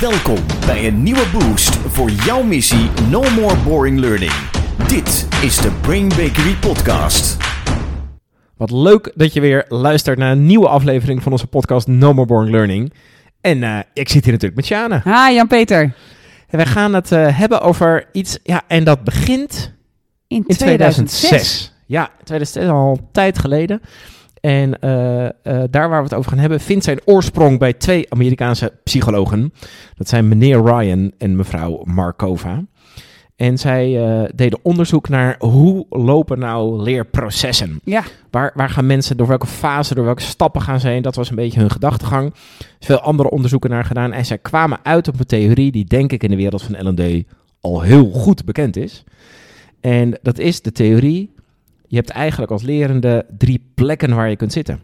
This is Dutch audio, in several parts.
Welkom bij een nieuwe boost voor jouw missie No More Boring Learning. Dit is de Brain Bakery Podcast. Wat leuk dat je weer luistert naar een nieuwe aflevering van onze podcast No More Boring Learning. En eh, ik zit hier natuurlijk met Sjane. Hi Jan-Peter. En wij gaan het eh, hebben over iets, ja, en dat begint In, in 2006. Ja, 2006 is al een tijd geleden. En eh, eh, daar waar we het over gaan hebben, vindt zijn oorsprong bij twee Amerikaanse psychologen. Dat zijn meneer Ryan en mevrouw Markova. En zij eh, deden onderzoek naar hoe lopen nou leerprocessen. Ja, Waar, waar gaan mensen, door welke fase, door welke stappen gaan ze heen? Dat was een beetje hun gedachtegang. Veel andere onderzoeken naar gedaan. En zij kwamen uit op een theorie die denk ik in de wereld van L&D al heel goed bekend is. En dat is de theorie, je hebt eigenlijk als lerende drie plekken waar je kunt zitten.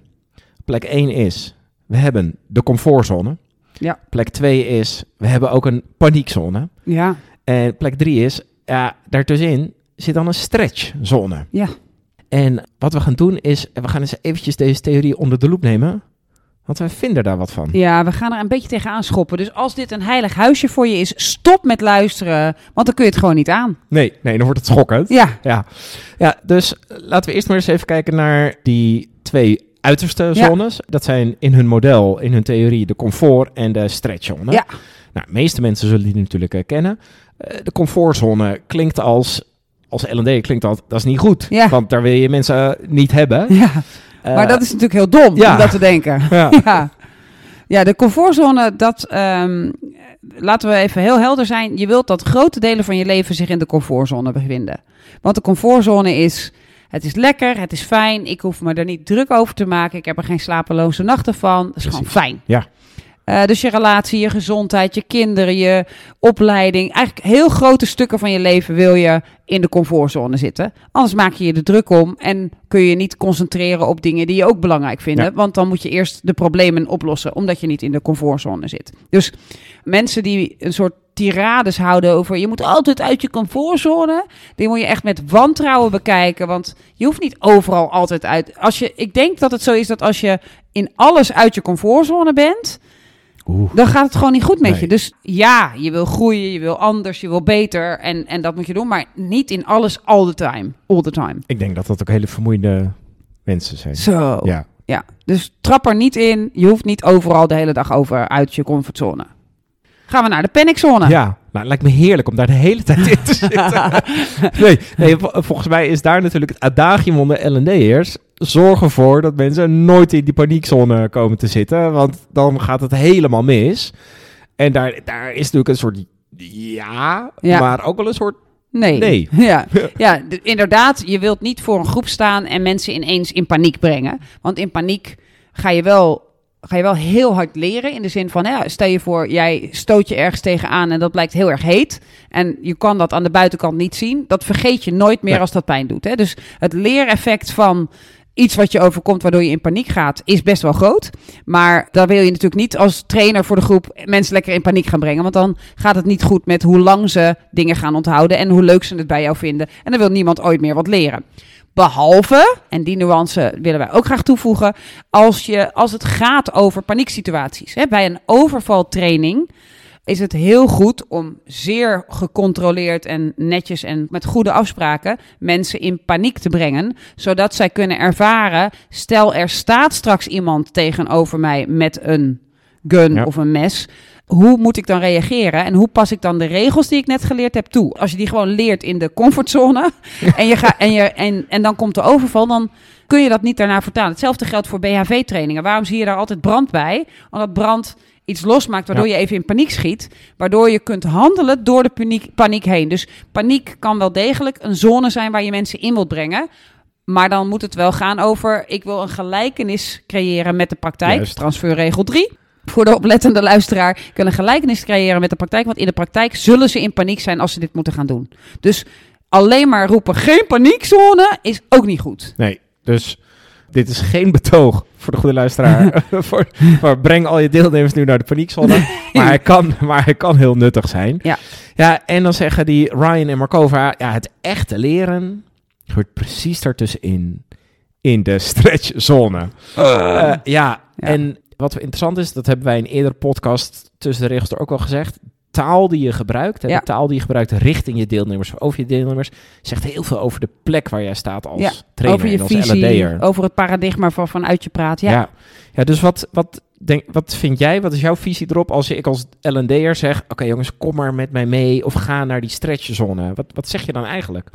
Plek 1 is, we hebben de comfortzone. Ja. Plek 2 is, we hebben ook een paniekzone. ja, En plek 3 is, ja, daartussenin zit dan een stretchzone. ja. En wat we gaan doen is, we gaan eens eventjes deze theorie onder de loep nemen. Want wij vinden daar wat van. Ja, we gaan er een beetje tegenaan schoppen. Dus als dit een heilig huisje voor je is, stop met luisteren. Want dan kun je het gewoon niet aan. Nee, nee, dan wordt het schokkend. Ja, Ja, ja dus laten we eerst maar eens even kijken naar die twee uiterste Ja. zones. Dat zijn in hun model, in hun theorie, de comfort en de stretchzone. Ja. Nou, de meeste mensen zullen die natuurlijk eh, kennen. Eh, de comfortzone klinkt als, als L&D klinkt dat, dat is niet goed. Ja. Want daar wil je mensen eh, niet hebben. ja. Eh, maar dat is natuurlijk heel dom ja. om dat te denken. ja. Ja. Ja, de comfortzone, dat ehm, laten we even heel helder zijn. Je wilt dat grote delen van je leven zich in de comfortzone bevinden. Want de comfortzone is, het is lekker, het is fijn. Ik hoef me er niet druk over te maken. Ik heb er geen slapeloze nachten van. Het is gewoon fijn. Ja. Eh, dus je relatie, je gezondheid, je kinderen, je opleiding. Eigenlijk heel grote stukken van je leven wil je in de comfortzone zitten. Anders maak je je er druk om en kun je je niet concentreren op dingen die je ook belangrijk vinden. Ja. Want dan moet je eerst de problemen oplossen, omdat je niet in de comfortzone zit. Dus mensen die een soort tirades houden over je moet altijd uit je comfortzone, die moet je echt met wantrouwen bekijken. Want je hoeft niet overal altijd uit. Als je, ik denk dat het zo is dat als je in alles uit je comfortzone bent, Oeh. dan gaat het gewoon niet goed met Nee. je. Dus ja, je wil groeien, je wil anders, je wil beter. En, en dat moet je doen, maar niet in alles all the time. All the time. Ik denk dat dat ook hele vermoeide mensen zijn. Zo. Ja. Ja. Dus trap er niet in. Je hoeft niet overal de hele dag over uit je comfortzone. Gaan we naar de paniczone. Ja, nou, het lijkt me heerlijk om daar de hele tijd in te zitten. nee, nee, vol- volgens mij is daar natuurlijk het adagium onder L&D'ers. Zorg ervoor dat mensen nooit in die paniekzone komen te zitten. Want dan gaat het helemaal mis. En daar, daar is natuurlijk een soort ja, Ja. maar ook wel een soort Nee. nee. Ja, ja inderdaad. Je wilt niet voor een groep staan en mensen ineens in paniek brengen. Want in paniek ga je wel, ga je wel heel hard leren. In de zin van, ja, stel je voor, jij stoot je ergens tegenaan en dat blijkt heel erg heet. En je kan dat aan de buitenkant niet zien. Dat vergeet je nooit meer als dat pijn doet. Hè? Dus het leereffect van iets wat je overkomt waardoor je in paniek gaat, is best wel groot. Maar daar wil je natuurlijk niet als trainer voor de groep mensen lekker in paniek gaan brengen. Want dan gaat het niet goed met hoe lang ze dingen gaan onthouden en hoe leuk ze het bij jou vinden. En dan wil niemand ooit meer wat leren. Behalve, en die nuance willen wij ook graag toevoegen, als, je, als het gaat over panieksituaties. Hè, bij een overvaltraining is het heel goed om zeer gecontroleerd en netjes en met goede afspraken mensen in paniek te brengen, zodat zij kunnen ervaren, stel er staat straks iemand tegenover mij met een gun Ja. of een mes, hoe moet ik dan reageren en hoe pas ik dan de regels die ik net geleerd heb toe? Als je die gewoon leert in de comfortzone en, je gaat en, je, en, en dan komt de overval, dan kun je dat niet daarna vertalen. Hetzelfde geldt voor BHV-trainingen. Waarom zie je daar altijd brand bij? Omdat brand iets losmaakt waardoor je even in paniek schiet, waardoor je kunt handelen door de paniek, paniek heen. Dus paniek kan wel degelijk een zone zijn waar je mensen in wilt brengen. Maar dan moet het wel gaan over, ik wil een gelijkenis creëren met de praktijk. Juist. Transferregel 3. Voor de oplettende luisteraar. Een gelijkenis creëren met de praktijk. Want in de praktijk zullen ze in paniek zijn als ze dit moeten gaan doen. Dus alleen maar roepen geen paniekzone is ook niet goed. Nee, dus dit is geen betoog voor de goede luisteraar. voor, voor breng al je deelnemers nu naar de paniekzone. maar, hij kan, maar hij kan heel nuttig zijn. Ja. ja, en dan zeggen die Ryan en Markova... Ja, het echte leren hoort precies daartussenin. In de stretchzone. Eh, ja, Ja. en wat interessant is, dat hebben wij in eerder podcast tussen de regels er ook al gezegd. Taal die je gebruikt, hè, Ja. de taal die je gebruikt richting je deelnemers of over je deelnemers, zegt heel veel over de plek waar jij staat als Ja, trainer over je en als visie, over het paradigma van vanuit je praat. Ja. Ja. ja. dus wat, wat, denk, wat vind jij, wat is jouw visie erop als ik als L&D'er zeg, oké jongens, kom maar met mij mee of ga naar die stretchzone. Wat, wat zeg je dan eigenlijk?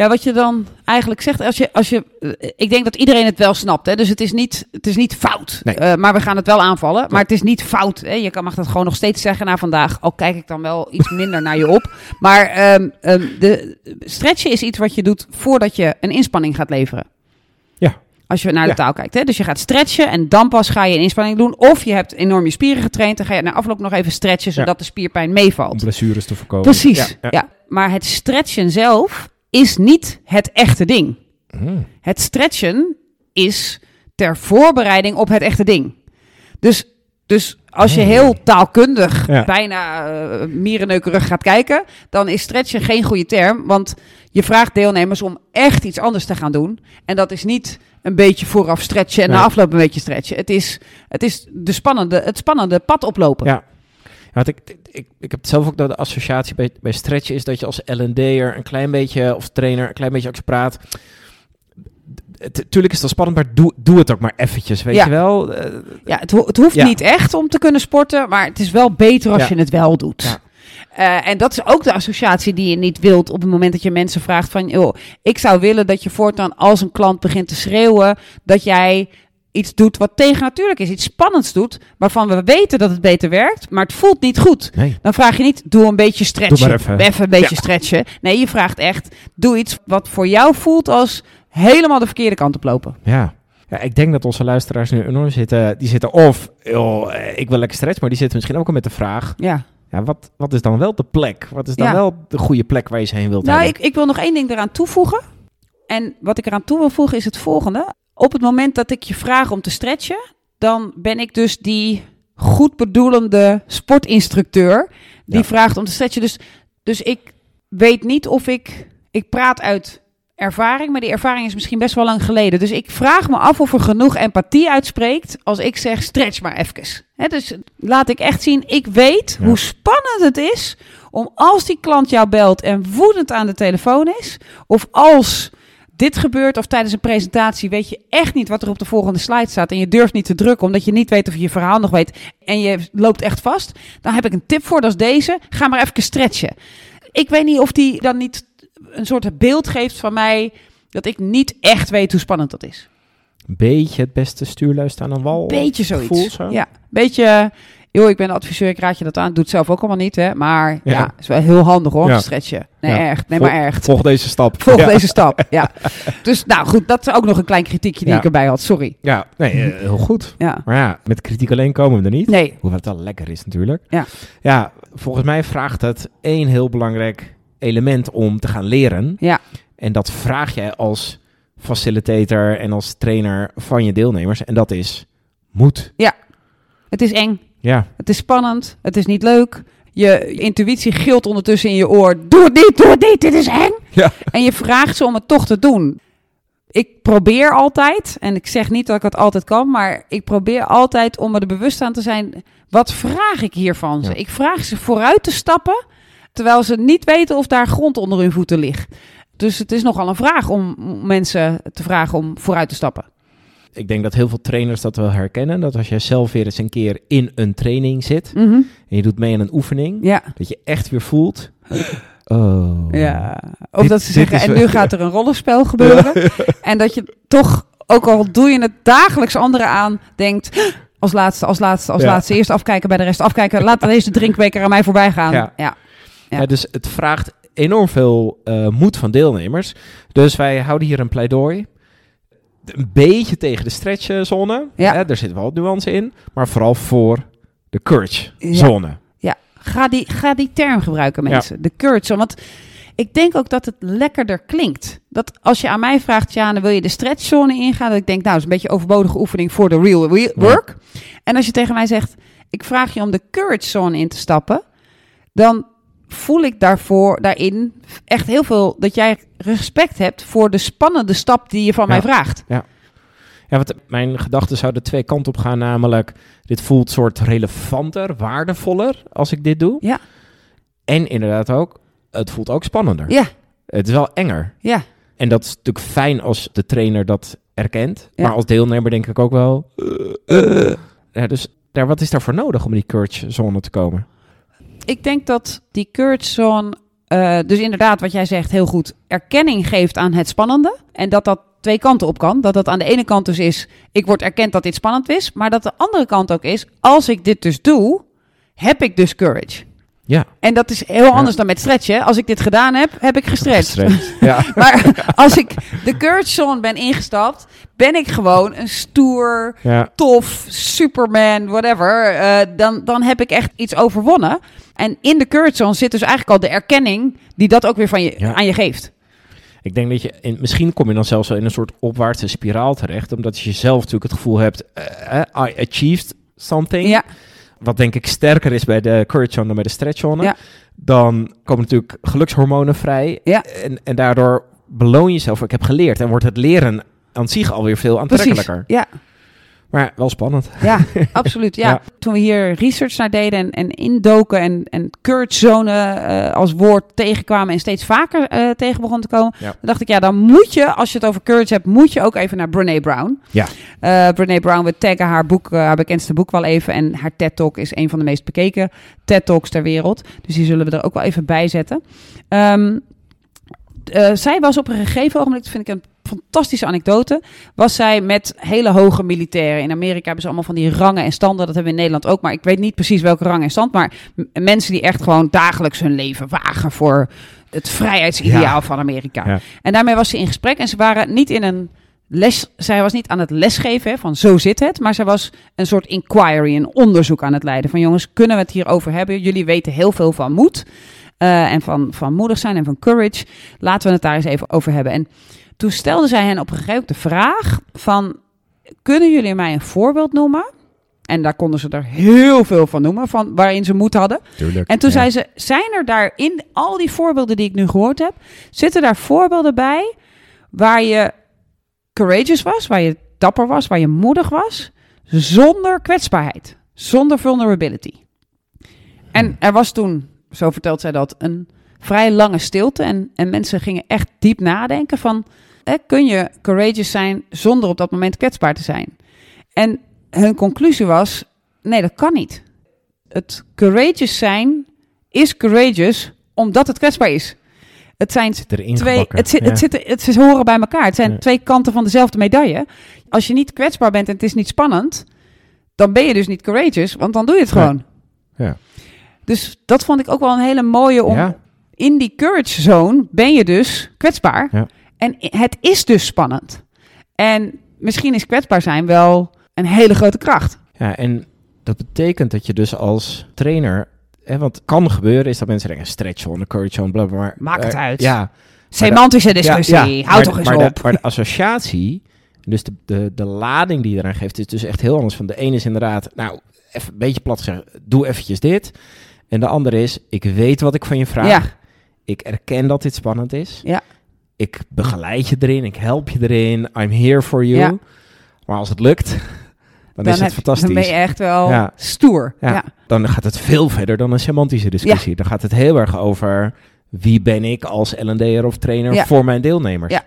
Ja, wat je dan eigenlijk zegt, als je, als je, eh, ik denk dat iedereen het wel snapt. Hè? Dus het is niet, het is niet fout. Nee. Eh, maar we gaan het wel aanvallen. Maar het is niet fout. Hè? Je kan, mag dat gewoon nog steeds zeggen na vandaag. Al kijk ik dan wel iets minder naar je op. Maar ehm, ehm, de stretchen is iets wat je doet voordat je een inspanning gaat leveren. Ja. Als je naar de Ja. taal kijkt. Hè? Dus je gaat stretchen en dan pas ga je een inspanning doen. Of je hebt enorm je spieren getraind. Dan ga je na afloop nog even stretchen, zodat de spierpijn meevalt. Om blessures te voorkomen. Precies. Ja. Maar het stretchen zelf is niet het echte ding. Hmm. Het stretchen is ter voorbereiding op het echte ding. Dus, dus als je heel taalkundig, Ja. bijna mierenneukerig gaat kijken, dan is stretchen geen goede term. Want je vraagt deelnemers om echt iets anders te gaan doen. En dat is niet een beetje vooraf stretchen en Nee. na afloop een beetje stretchen. Het is, het is de spannende, het spannende pad oplopen. Ja. Want ik, ik, ik heb zelf ook dat de associatie bij, bij stretchen is dat je als L&D'er een klein beetje, of trainer, een klein beetje als je praat. Het- Tuurlijk is dat spannend, maar doe, doe het ook maar eventjes, weet Ja. je wel? Ja, het, ho- het hoeft Ja. niet echt om te kunnen sporten, maar het is wel beter als Ja. je het wel doet. Ja. Eh, en dat is ook de associatie die je niet wilt op het moment dat je mensen vraagt van... Joh, ik zou willen dat je voortaan als een klant begint te schreeuwen... dat jij iets doet wat tegennatuurlijk is, iets spannends doet... waarvan we weten dat het beter werkt, maar het voelt niet goed. nee. Dan vraag je niet, doe een beetje stretchen. Doe maar even. een beetje stretchen. Nee, je vraagt echt, doe iets wat voor jou voelt als helemaal de verkeerde kant op lopen. Ja. ja, ik denk dat onze luisteraars nu enorm zitten. Die zitten of, joh, eh, ik wil lekker stretchen, maar die zitten misschien ook al met de vraag... Ja. Ja, wat, wat is dan wel de plek? Wat is dan Ja. wel de goede plek waar je ze heen wilt Nou, hebben? ik, ik wil nog één ding eraan toevoegen. En wat ik eraan toe wil voegen is het volgende. Op het moment dat ik je vraag om te stretchen, dan ben ik dus die goed bedoelende sportinstructeur die Ja. vraagt om te stretchen. Dus, dus ik weet niet of ik. Ik praat uit ervaring, maar die ervaring is misschien best wel lang geleden. Dus ik vraag me af of er genoeg empathie uitspreekt als ik zeg stretch maar even. Hè, dus laat ik echt zien, ik weet Ja. hoe spannend het is om als die klant jou belt en woedend aan de telefoon is, of als dit gebeurt of tijdens een presentatie weet je echt niet wat er op de volgende slide staat en je durft niet te drukken omdat je niet weet of je je verhaal nog weet en je loopt echt vast, dan heb ik een tip voor, dat is deze. Ga maar even stretchen. Ik weet niet of die dan niet een soort beeld geeft van mij dat ik niet echt weet hoe spannend dat is. Beetje het beste stuurluist aan een wal. Beetje zoiets. gevoel zo? Ja, beetje. Joh, ik ben adviseur, ik raad je dat aan. Doe het zelf ook allemaal niet, hè. Maar ja, Ja. is wel heel handig hoor, Ja. stretchen. Nee, Ja. echt. Nee, Vol- maar echt. Volg deze stap. Volg ja. deze stap, ja. Dus nou goed, dat is ook nog een klein kritiekje die Ja. ik erbij had. Sorry. Ja, nee, eh, heel goed. Ja. Maar ja, met kritiek alleen komen we er niet. Nee, Hoewel het wel lekker is natuurlijk. Ja. Ja, volgens mij vraagt het één heel belangrijk element om te gaan leren. Ja. En dat vraag jij als facilitator en als trainer van je deelnemers. En dat is moed. het is eng. Ja, Het is spannend. Het is niet leuk. Je intuïtie gilt ondertussen in je oor. Doe het niet, doe het niet, dit is eng. Ja. En je vraagt ze om het toch te doen. Ik probeer altijd, en ik zeg niet dat ik het altijd kan, maar ik probeer altijd om er bewust aan te zijn. Wat vraag ik hier van ze? Ja. Ik vraag ze vooruit te stappen, terwijl ze niet weten of daar grond onder hun voeten ligt. Dus het is nogal een vraag om mensen te vragen om vooruit te stappen. Ik denk dat heel veel trainers dat wel herkennen. Dat als jij zelf weer eens een keer in een training zit Mhm. en je doet mee aan een oefening, Ja. dat je echt weer voelt. Oh. Ja, of Dit- dat ze zeggen, en nu gaat er een rollenspel gebeuren. En dat je toch, ook al doe je het dagelijks anderen aan, denkt... Als laatste, als laatste, als Ja. laatste. Eerst afkijken bij de rest. Afkijken, laat deze drinkbeker aan mij voorbij gaan. Ja. Ja. Ja. Ja, dus het vraagt enorm veel eh, moed van deelnemers. Dus wij houden hier een pleidooi. Een beetje tegen de stretchzone. Ja. Hè, er zit wel nuance in. Maar vooral voor de courage-zone. Ga, die, ga die term gebruiken, mensen. De courage. Want ik denk ook dat het lekkerder klinkt. Dat als je aan mij vraagt, Jane, wil je de stretchzone ingaan? Dat ik denk, nou, is een beetje overbodige oefening voor de real work. En als je tegen mij zegt, ik vraag je om de courage zone in te stappen, dan voel ik daarvoor, daarin echt heel veel dat jij respect hebt voor de spannende stap die je van Ja. mij vraagt. Ja, want mijn gedachten zouden twee kanten op gaan, namelijk dit voelt soort relevanter, waardevoller als ik dit doe. Ja. En inderdaad ook, het voelt ook spannender. Ja, Het is wel enger. ja. En dat is natuurlijk fijn als de trainer dat erkent. Ja. Maar als deelnemer denk ik ook wel... eh. Ja, dus daar, wat is daarvoor nodig om in die zone te komen? Ik denk dat die courage eh, dus inderdaad wat jij zegt heel goed, erkenning geeft aan het spannende. En dat dat twee kanten op kan. Dat dat aan de ene kant dus is, ik word erkend dat dit spannend is. Maar dat de andere kant ook is, als ik dit dus doe, heb ik dus courage. Ja. En dat is heel anders dan met stretchen. Als ik dit gedaan heb, heb ik gestretched. Ja. Maar als ik de courage zone ben ingestapt, ben ik gewoon een stoer, ja. tof, Superman, whatever, eh, dan, dan heb ik echt iets overwonnen. En in de courage zone zit dus eigenlijk al de erkenning die dat ook weer van je, aan je geeft. Ik denk dat je, in, misschien kom je dan zelfs wel in een soort opwaartse spiraal terecht, omdat je zelf natuurlijk het gevoel hebt, eh, eh, I achieved something. Ja, Wat denk ik sterker is bij de courage zone dan bij de stretch zone. Ja. Dan komen natuurlijk gelukshormonen vrij. Ja. En, en daardoor beloon je jezelf. Ik heb geleerd. En wordt het leren aan zich alweer veel precies. aantrekkelijker. Ja, Maar wel spannend. ja absoluut. Ja. Ja. Toen we hier research naar deden en, en indoken en, en courage zone eh, als woord tegenkwamen en steeds vaker eh, tegen begon te komen, Ja. dan dacht ik, ja, dan moet je, als je het over courage hebt, moet je ook even naar Brene Brown. Ja. Eh Brene Brown, we taggen haar boek, haar bekendste boek wel even. En haar TED-talk is een van de meest bekeken TED-talks ter wereld. Dus die zullen we er ook wel even bij zetten. Ehm, eh, zij was op een gegeven ogenblik, dat vind ik een fantastische anekdote, was zij met hele hoge militairen. In Amerika hebben ze allemaal van die rangen en standen. Dat hebben we in Nederland ook, maar ik weet niet precies welke rang en stand. Maar mensen die echt gewoon dagelijks hun leven wagen voor het vrijheidsideaal Ja. van Amerika. Ja. En daarmee was ze in gesprek en ze waren niet in een les. Zij was niet aan het lesgeven hè, van zo zit het, maar zij was een soort inquiry, een onderzoek aan het leiden. Van jongens, kunnen we het hierover hebben? Jullie weten heel veel van moed eh, en van, van moedig zijn en van courage. Laten we het daar eens even over hebben. En toen stelde zij hen op een gegeven moment de vraag van, kunnen jullie mij een voorbeeld noemen? En daar konden ze er heel veel van noemen, van waarin ze moed hadden. Tuurlijk. En toen zei ze: Zijn er daar in al die voorbeelden die ik nu gehoord heb, zitten daar voorbeelden bij waar je courageous was, waar je dapper was, waar je moedig was, zonder kwetsbaarheid, zonder vulnerability? En er was toen, zo vertelt zij dat, een vrij lange stilte. En, en mensen gingen echt diep nadenken van, eh, kun je courageous zijn zonder op dat moment kwetsbaar te zijn? En hun conclusie was, nee, dat kan niet. Het courageous zijn is courageous omdat het kwetsbaar is. Het zijn twee, gebakken. het, zit, Ja. het, zit, het, ze horen bij elkaar. Het zijn Ja. twee kanten van dezelfde medaille. Als je niet kwetsbaar bent en het is niet spannend, dan ben je dus niet courageous, want dan doe je het gewoon. Ja. Dus dat vond ik ook wel een hele mooie om Ja. in die courage zone ben je dus kwetsbaar. En het is dus spannend. En misschien is kwetsbaar zijn wel een hele grote kracht. Ja, en dat betekent dat je dus als trainer... Hè, want kan gebeuren is dat mensen denken... stretch on, courage on, bla bla. Maar, Maakt het eh, uit. Ja, Semantische discussie. Ja, ja. Houd Maar toch eens maar op. De, maar de associatie, dus de, de, de lading die je eraan geeft, is dus echt heel anders. Van de ene is inderdaad, nou, even een beetje plat zeggen, doe eventjes dit. En de andere is, ik weet wat ik van je vraag. Ja. Ik erken dat dit spannend is. Ja. Ik begeleid je erin, ik help je erin. I'm here for you. Ja. Maar als het lukt, dan, is het fantastisch. Dan ben je echt wel Ja. stoer. Ja, Ja. Dan gaat het veel verder dan een semantische discussie. Dan gaat het heel erg over wie ben ik als L&D'er of trainer voor mijn deelnemers. Ja.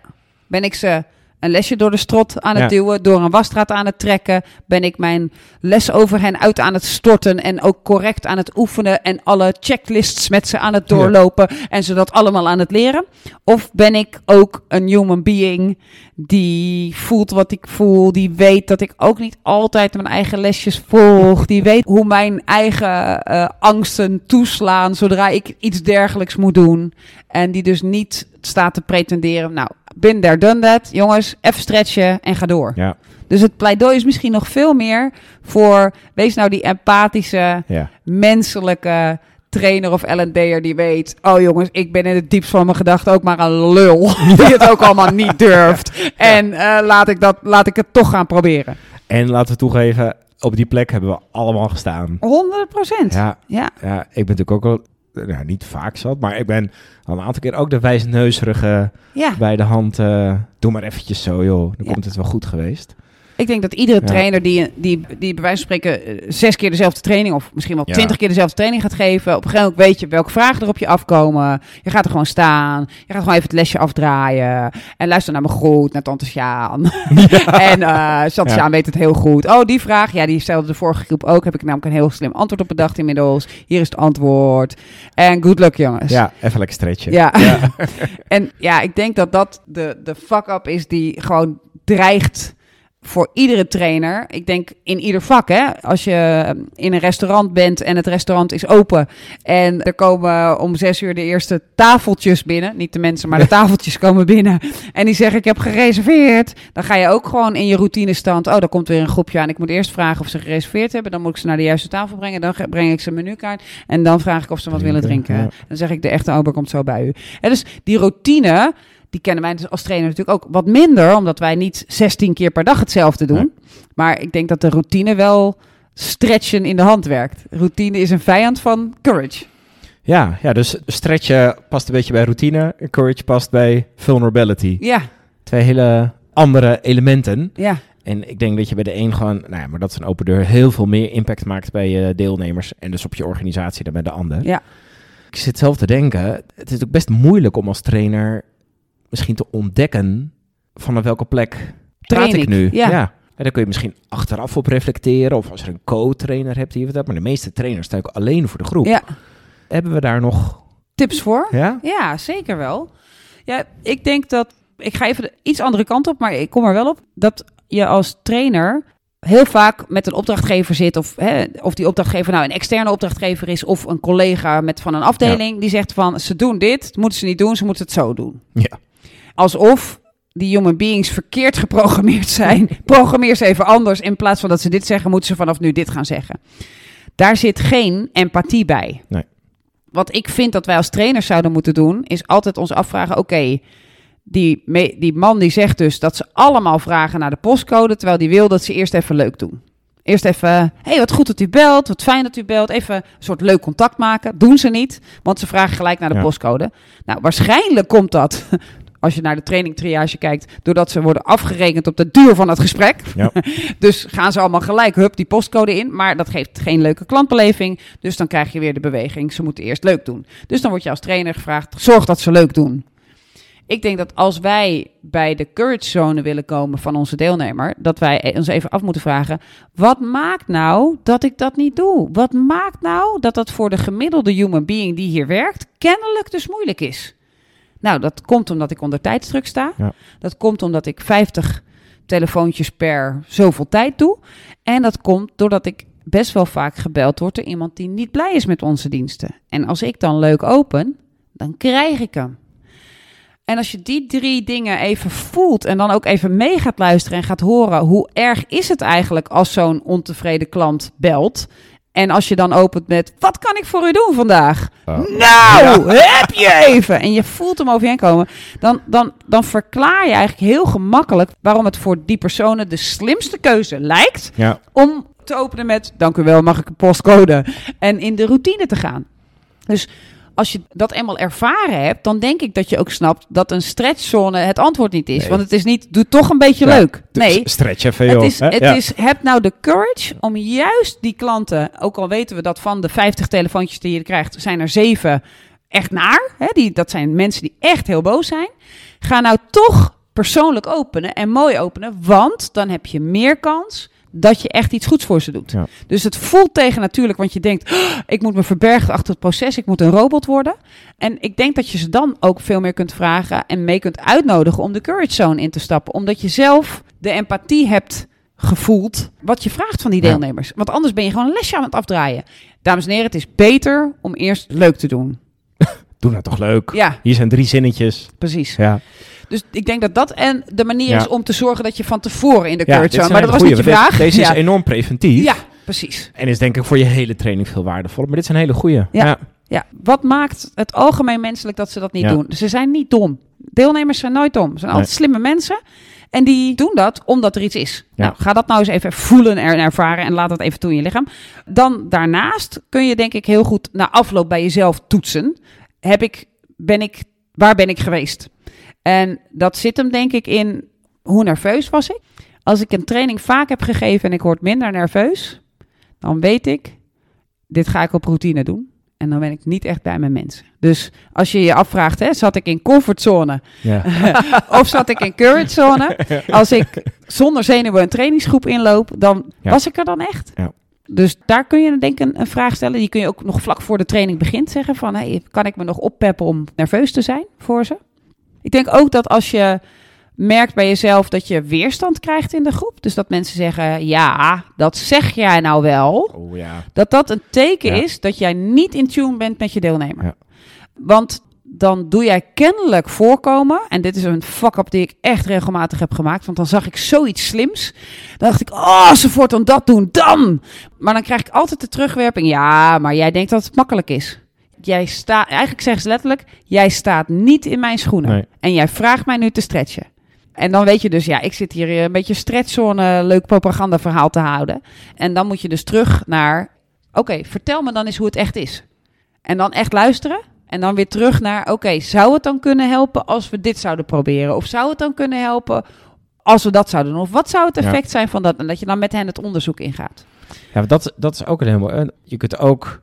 Ben ik ze een lesje door de strot aan het Ja. duwen, door een wasstraat aan het trekken? Ben ik mijn les over hen uit aan het storten en ook correct aan het oefenen en alle checklists met ze aan het Ja. doorlopen en ze dat allemaal aan het leren? Of ben ik ook een human being die voelt wat ik voel, die weet dat ik ook niet altijd mijn eigen lesjes volg, die weet hoe mijn eigen eh, angsten toeslaan zodra ik iets dergelijks moet doen en die dus niet staat te pretenderen, nou, bin there, done that, jongens, even stretchen en ga door. Ja, Dus het pleidooi is misschien nog veel meer voor, wees nou die empathische, ja. menselijke trainer of L&D'er die weet... oh jongens, ik ben in het diepst van mijn gedachten ook maar een lul... die het ook allemaal niet durft. En eh, laat, ik dat, laat ik het toch gaan proberen. En laten we toegeven, op die plek hebben we allemaal gestaan. 100 procent. Ja. Ja, ja, ik ben natuurlijk ook wel, nou, niet vaak zat, maar ik ben al een aantal keer ook de wijsneuzerige Ja. bij de hand. eh, doe maar eventjes zo, joh. Dan Ja. komt het wel goed geweest. Ik denk dat iedere Ja. trainer die, die, die bij wijze van spreken eh, zes keer dezelfde training of misschien wel Ja. twintig keer dezelfde training gaat geven. Op een gegeven moment weet je welke vragen er op je afkomen. Je gaat er gewoon staan. Je gaat gewoon even het lesje afdraaien. En luister naar me goed, naar tante Sjaan. en eh tante Ja. Sjaan weet het heel goed. Oh, die vraag, ja, die stelde de vorige groep ook. Heb ik namelijk een heel slim antwoord op bedacht inmiddels. Hier is het antwoord. En good luck, jongens. Ja, even lekker stretchen. Ja. en ja, ik denk dat dat de, de fuck-up is die gewoon dreigt voor iedere trainer. Ik denk in ieder vak, hè. Als je in een restaurant bent en het restaurant is open... en er komen om zes uur de eerste tafeltjes binnen. Niet de mensen, maar de tafeltjes komen binnen. En die zeggen, ik heb gereserveerd. Dan ga je ook gewoon in je routinestand... oh, daar komt weer een groepje aan. Ik moet eerst vragen of ze gereserveerd hebben. Dan moet ik ze naar de juiste tafel brengen. Dan breng ik ze een menukaart. En dan vraag ik of ze wat willen Drinken, drinken. ja. Dan zeg ik, de echte ober komt zo bij u. En dus die routine, die kennen wij dus als trainer natuurlijk ook wat minder, omdat wij niet 16 keer per dag hetzelfde doen. Maar ik denk dat de routine wel stretchen in de hand werkt. Routine is een vijand van courage. Ja, ja, dus stretchen past een beetje bij routine. Courage past bij vulnerability. Ja, Twee hele andere elementen. ja, En ik denk dat je bij de een gewoon, nou ja, maar dat is een open deur, heel veel meer impact maakt bij je deelnemers. En dus op je organisatie dan bij de ander. ja. Ik zit zelf te denken, het is ook best moeilijk om als trainer misschien te ontdekken van op welke plek praat Train ik nu. ja. En daar kun je misschien achteraf op reflecteren. Of als er een co-trainer hebt die hebt. Maar de meeste trainers staan ook alleen voor de groep. ja. Hebben we daar nog... Tips voor? Ja? Ja, zeker wel. Ja, ik denk dat. Ik ga even de iets andere kant op, maar ik kom er wel op. Dat je als trainer heel vaak met een opdrachtgever zit. Of, hè, of die opdrachtgever nou een externe opdrachtgever is. Of een collega met, van een afdeling. Die zegt van ze doen dit. Dat moeten ze niet doen. Ze moeten het zo doen. Ja. Alsof die human beings verkeerd geprogrammeerd zijn. Programmeer ze even anders. In plaats van dat ze dit zeggen, moeten ze vanaf nu dit gaan zeggen. Daar zit geen empathie bij. Nee. Wat ik vind dat wij als trainers zouden moeten doen, is altijd ons afvragen: oké, die, die man die zegt dus dat ze allemaal vragen naar de postcode, terwijl die wil dat ze eerst even leuk doen. Eerst even, hey, wat goed dat u belt, wat fijn dat u belt. Even een soort leuk contact maken. Doen ze niet, want ze vragen gelijk naar de Ja. postcode. Nou, waarschijnlijk komt dat, als je naar de training triage kijkt, doordat ze worden afgerekend op de duur van het gesprek. Ja. dus gaan ze allemaal gelijk, hup, die postcode in. Maar dat geeft geen leuke klantbeleving. Dus dan krijg je weer de beweging, ze moeten eerst leuk doen. Dus dan word je als trainer gevraagd, zorg dat ze leuk doen. Ik denk dat als wij bij de courage zone willen komen van onze deelnemer, dat wij ons even af moeten vragen: wat maakt nou dat ik dat niet doe? Wat maakt nou dat dat voor de gemiddelde human being die hier werkt, kennelijk dus moeilijk is? Nou, dat komt omdat ik onder tijdsdruk sta. Ja. Dat komt omdat ik 50 telefoontjes per zoveel tijd doe. En dat komt doordat ik best wel vaak gebeld word door iemand die niet blij is met onze diensten. En als ik dan leuk open, dan krijg ik hem. En als je die drie dingen even voelt en dan ook even mee gaat luisteren en gaat horen hoe erg is het eigenlijk als zo'n ontevreden klant belt. En als je dan opent met, wat kan ik voor u doen vandaag? Oh. Nou, heb je even. En je voelt hem over je heen komen. Dan, dan, dan verklaar je eigenlijk heel gemakkelijk waarom het voor die personen de slimste keuze lijkt Ja. om te openen met, dank u wel, mag ik een postcode? En in de routine te gaan. Dus als je dat eenmaal ervaren hebt, dan denk ik dat je ook snapt dat een stretchzone het antwoord niet is. Nee. Want het is niet, doe toch een beetje Ja, leuk. Dus Nee, Stretch even, het joh. is, hè? het Ja. is, heb nou de courage om juist die klanten, ook al weten we dat van de 50 telefoontjes die je krijgt, zijn er zeven echt naar. Hè? Die, dat zijn mensen die echt heel boos zijn. Ga nou toch persoonlijk openen en mooi openen, want dan heb je meer kans dat je echt iets goeds voor ze doet. Ja. Dus het voelt tegen natuurlijk, want je denkt, "Oh, ik moet me verbergen achter het proces, ik moet een robot worden. En ik denk dat je ze dan ook veel meer kunt vragen en mee kunt uitnodigen om de courage zone in te stappen, omdat je zelf de empathie hebt gevoeld wat je vraagt van die Ja. deelnemers. Want anders ben je gewoon een lesje aan het afdraaien. Dames en heren, het is beter om eerst leuk te doen. Doe nou toch leuk. Ja, Hier zijn drie zinnetjes. precies. Ja. Dus ik denk dat dat en de manier Ja. is om te zorgen dat je van tevoren in de Ja, zone. is Maar dat was hele niet je goeie, vraag. Deze, ja. is enorm preventief. ja, precies. En is denk ik voor je hele training veel waardevol. Maar dit is een hele goeie. Ja. ja. Wat maakt het algemeen menselijk dat ze dat niet doen? Ze zijn niet dom. Deelnemers zijn nooit dom. Ze zijn Nee. altijd slimme mensen. En die doen dat omdat er iets is. Ja. Nou, ga dat nou eens even voelen en ervaren en laat dat even toe in je lichaam. Dan daarnaast kun je denk ik heel goed na afloop bij jezelf toetsen. Heb ik, ben ik, waar ben ik geweest? En dat zit hem denk ik in hoe nerveus was ik? Als ik een training vaak heb gegeven en ik word minder nerveus, dan weet ik, dit ga ik op routine doen. En dan ben ik niet echt bij mijn mensen. Dus als je je afvraagt, hè, zat ik in comfortzone Ja. of zat ik in courage zone? Als ik zonder zenuwen een trainingsgroep inloop, dan Ja. was ik er dan echt. Ja. Dus daar kun je denk ik een, een vraag stellen. Die kun je ook nog vlak voor de training begint zeggen van... Hey, kan ik me nog oppeppen om nerveus te zijn voor ze? Ik denk ook dat als je merkt bij jezelf dat je weerstand krijgt in de groep... dus dat mensen zeggen, ja, dat zeg jij nou wel... Oh ja. dat dat een teken Ja. is dat jij niet in tune bent met je deelnemer. Ja. Want dan doe jij kennelijk voorkomen. En dit is een fuck-up die ik echt regelmatig heb gemaakt. Want dan zag ik zoiets slims. Dan dacht ik, oh, ze voortaan dat doen, dan. Maar dan krijg ik altijd de terugwerping. Ja, maar jij denkt dat het makkelijk is. Jij staat, eigenlijk zeggen ze letterlijk, jij staat niet in mijn schoenen. Nee. En jij vraagt mij nu te stretchen. En dan weet je dus, ja, ik zit hier een beetje stretchzone, leuk propagandaverhaal te houden. En dan moet je dus terug naar, oké, vertel me dan eens hoe het echt is. En dan echt luisteren. En dan weer terug naar, oké, zou het dan kunnen helpen als we dit zouden proberen? Of zou het dan kunnen helpen als we dat zouden doen? Of wat zou het Ja. effect zijn van dat? En dat je dan met hen het onderzoek ingaat. Ja, dat, dat is ook een helemaal. en Je kunt ook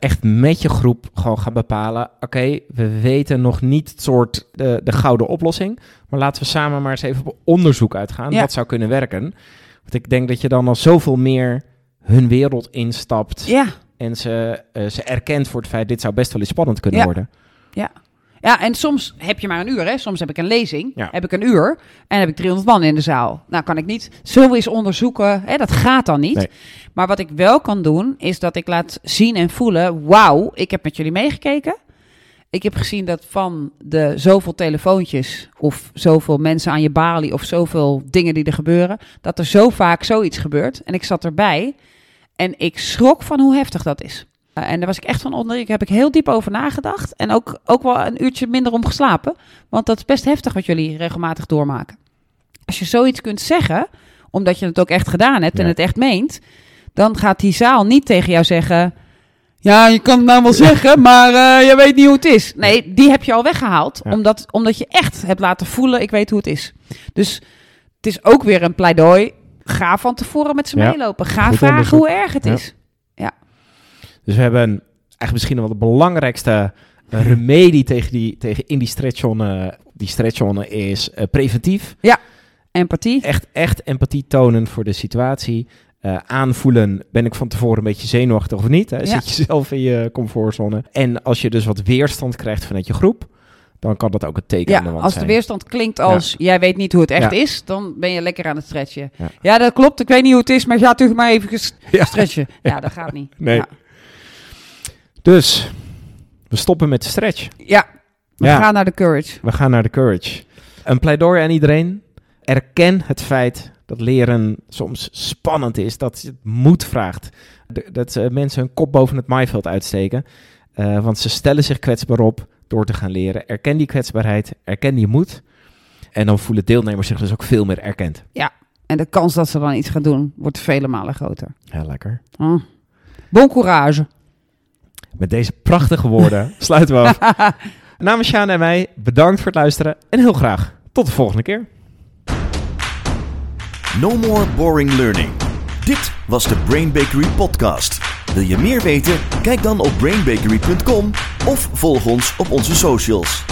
echt met je groep gewoon gaan bepalen. Oké, we weten nog niet het soort de, de gouden oplossing. Maar laten we samen maar eens even op onderzoek uitgaan. Ja. Wat zou kunnen werken? Want ik denk dat je dan al zoveel meer hun wereld instapt. Ja, En ze, eh, ze erkent voor het feit, dit zou best wel eens spannend kunnen Ja. worden. Ja, en soms heb je maar een uur, hè. Soms heb ik een lezing, Ja. heb ik een uur en heb ik 300 man in de zaal. Nou, kan ik niet zo eens onderzoeken, hè. Dat gaat dan niet. Nee. Maar wat ik wel kan doen, is dat ik laat zien en voelen... wauw, ik heb met jullie meegekeken. Ik heb gezien dat van de zoveel telefoontjes... of zoveel mensen aan je balie of zoveel dingen die er gebeuren... dat er zo vaak zoiets gebeurt. En ik zat erbij en ik schrok van hoe heftig dat is. Uh, en daar was ik echt van onder. Ik heb ik heel diep over nagedacht. En ook, ook wel een uurtje minder om geslapen. Want dat is best heftig wat jullie regelmatig doormaken. Als je zoiets kunt zeggen, omdat je het ook echt gedaan hebt en Ja. het echt meent, dan gaat die zaal niet tegen jou zeggen. Ja, je kan het nou wel zeggen, maar eh, je weet niet hoe het is. Nee, die heb je al weggehaald. Ja. Omdat, omdat je echt hebt laten voelen, ik weet hoe het is. Dus het is ook weer een pleidooi. Ga van tevoren met ze Ja. meelopen. Ga Goed vragen hoe erg het is. Dus we hebben eigenlijk misschien wel de belangrijkste eh, remedie tegen, die, tegen in die stretchzone. Die stretchzone is eh, preventief. Empathie. Echt, echt empathie tonen voor de situatie. Eh, aanvoelen, ben ik van tevoren een beetje zenuwachtig of niet? Hè? Ja. Zit je zelf in je comfortzone? En als je dus wat weerstand krijgt vanuit je groep, dan kan dat ook een teken aan de Ja, wand als de weerstand klinkt als jij weet niet hoe het echt Ja. is, dan ben je lekker aan het stretchen. Ja. Ja. dat klopt. Ik weet niet hoe het is, maar ga toch maar even Ja. stretchen. Ja, dat gaat niet. Nee. Ja, Dus, we stoppen met de stretch. ja. we Ja. gaan naar de courage. We gaan naar de courage. Een pleidooi aan iedereen. Erken het feit dat leren soms spannend is. Dat het moed vraagt. Dat eh, mensen hun kop boven het maaiveld uitsteken. Eh, want ze stellen zich kwetsbaar op door te gaan leren. Erken die kwetsbaarheid. Erken die moed. En dan voelen deelnemers zich dus ook veel meer erkend. En de kans dat ze dan iets gaan doen, wordt vele malen groter. Ja, lekker. Hm. Bon courage. Met deze prachtige woorden sluiten we af. Namens Sjaan en mij, bedankt voor het luisteren. En heel graag tot de volgende keer. No more boring learning. Dit was de Brain Bakery podcast. Wil je meer weten? Kijk dan op brainbakery.com of volg ons op onze socials.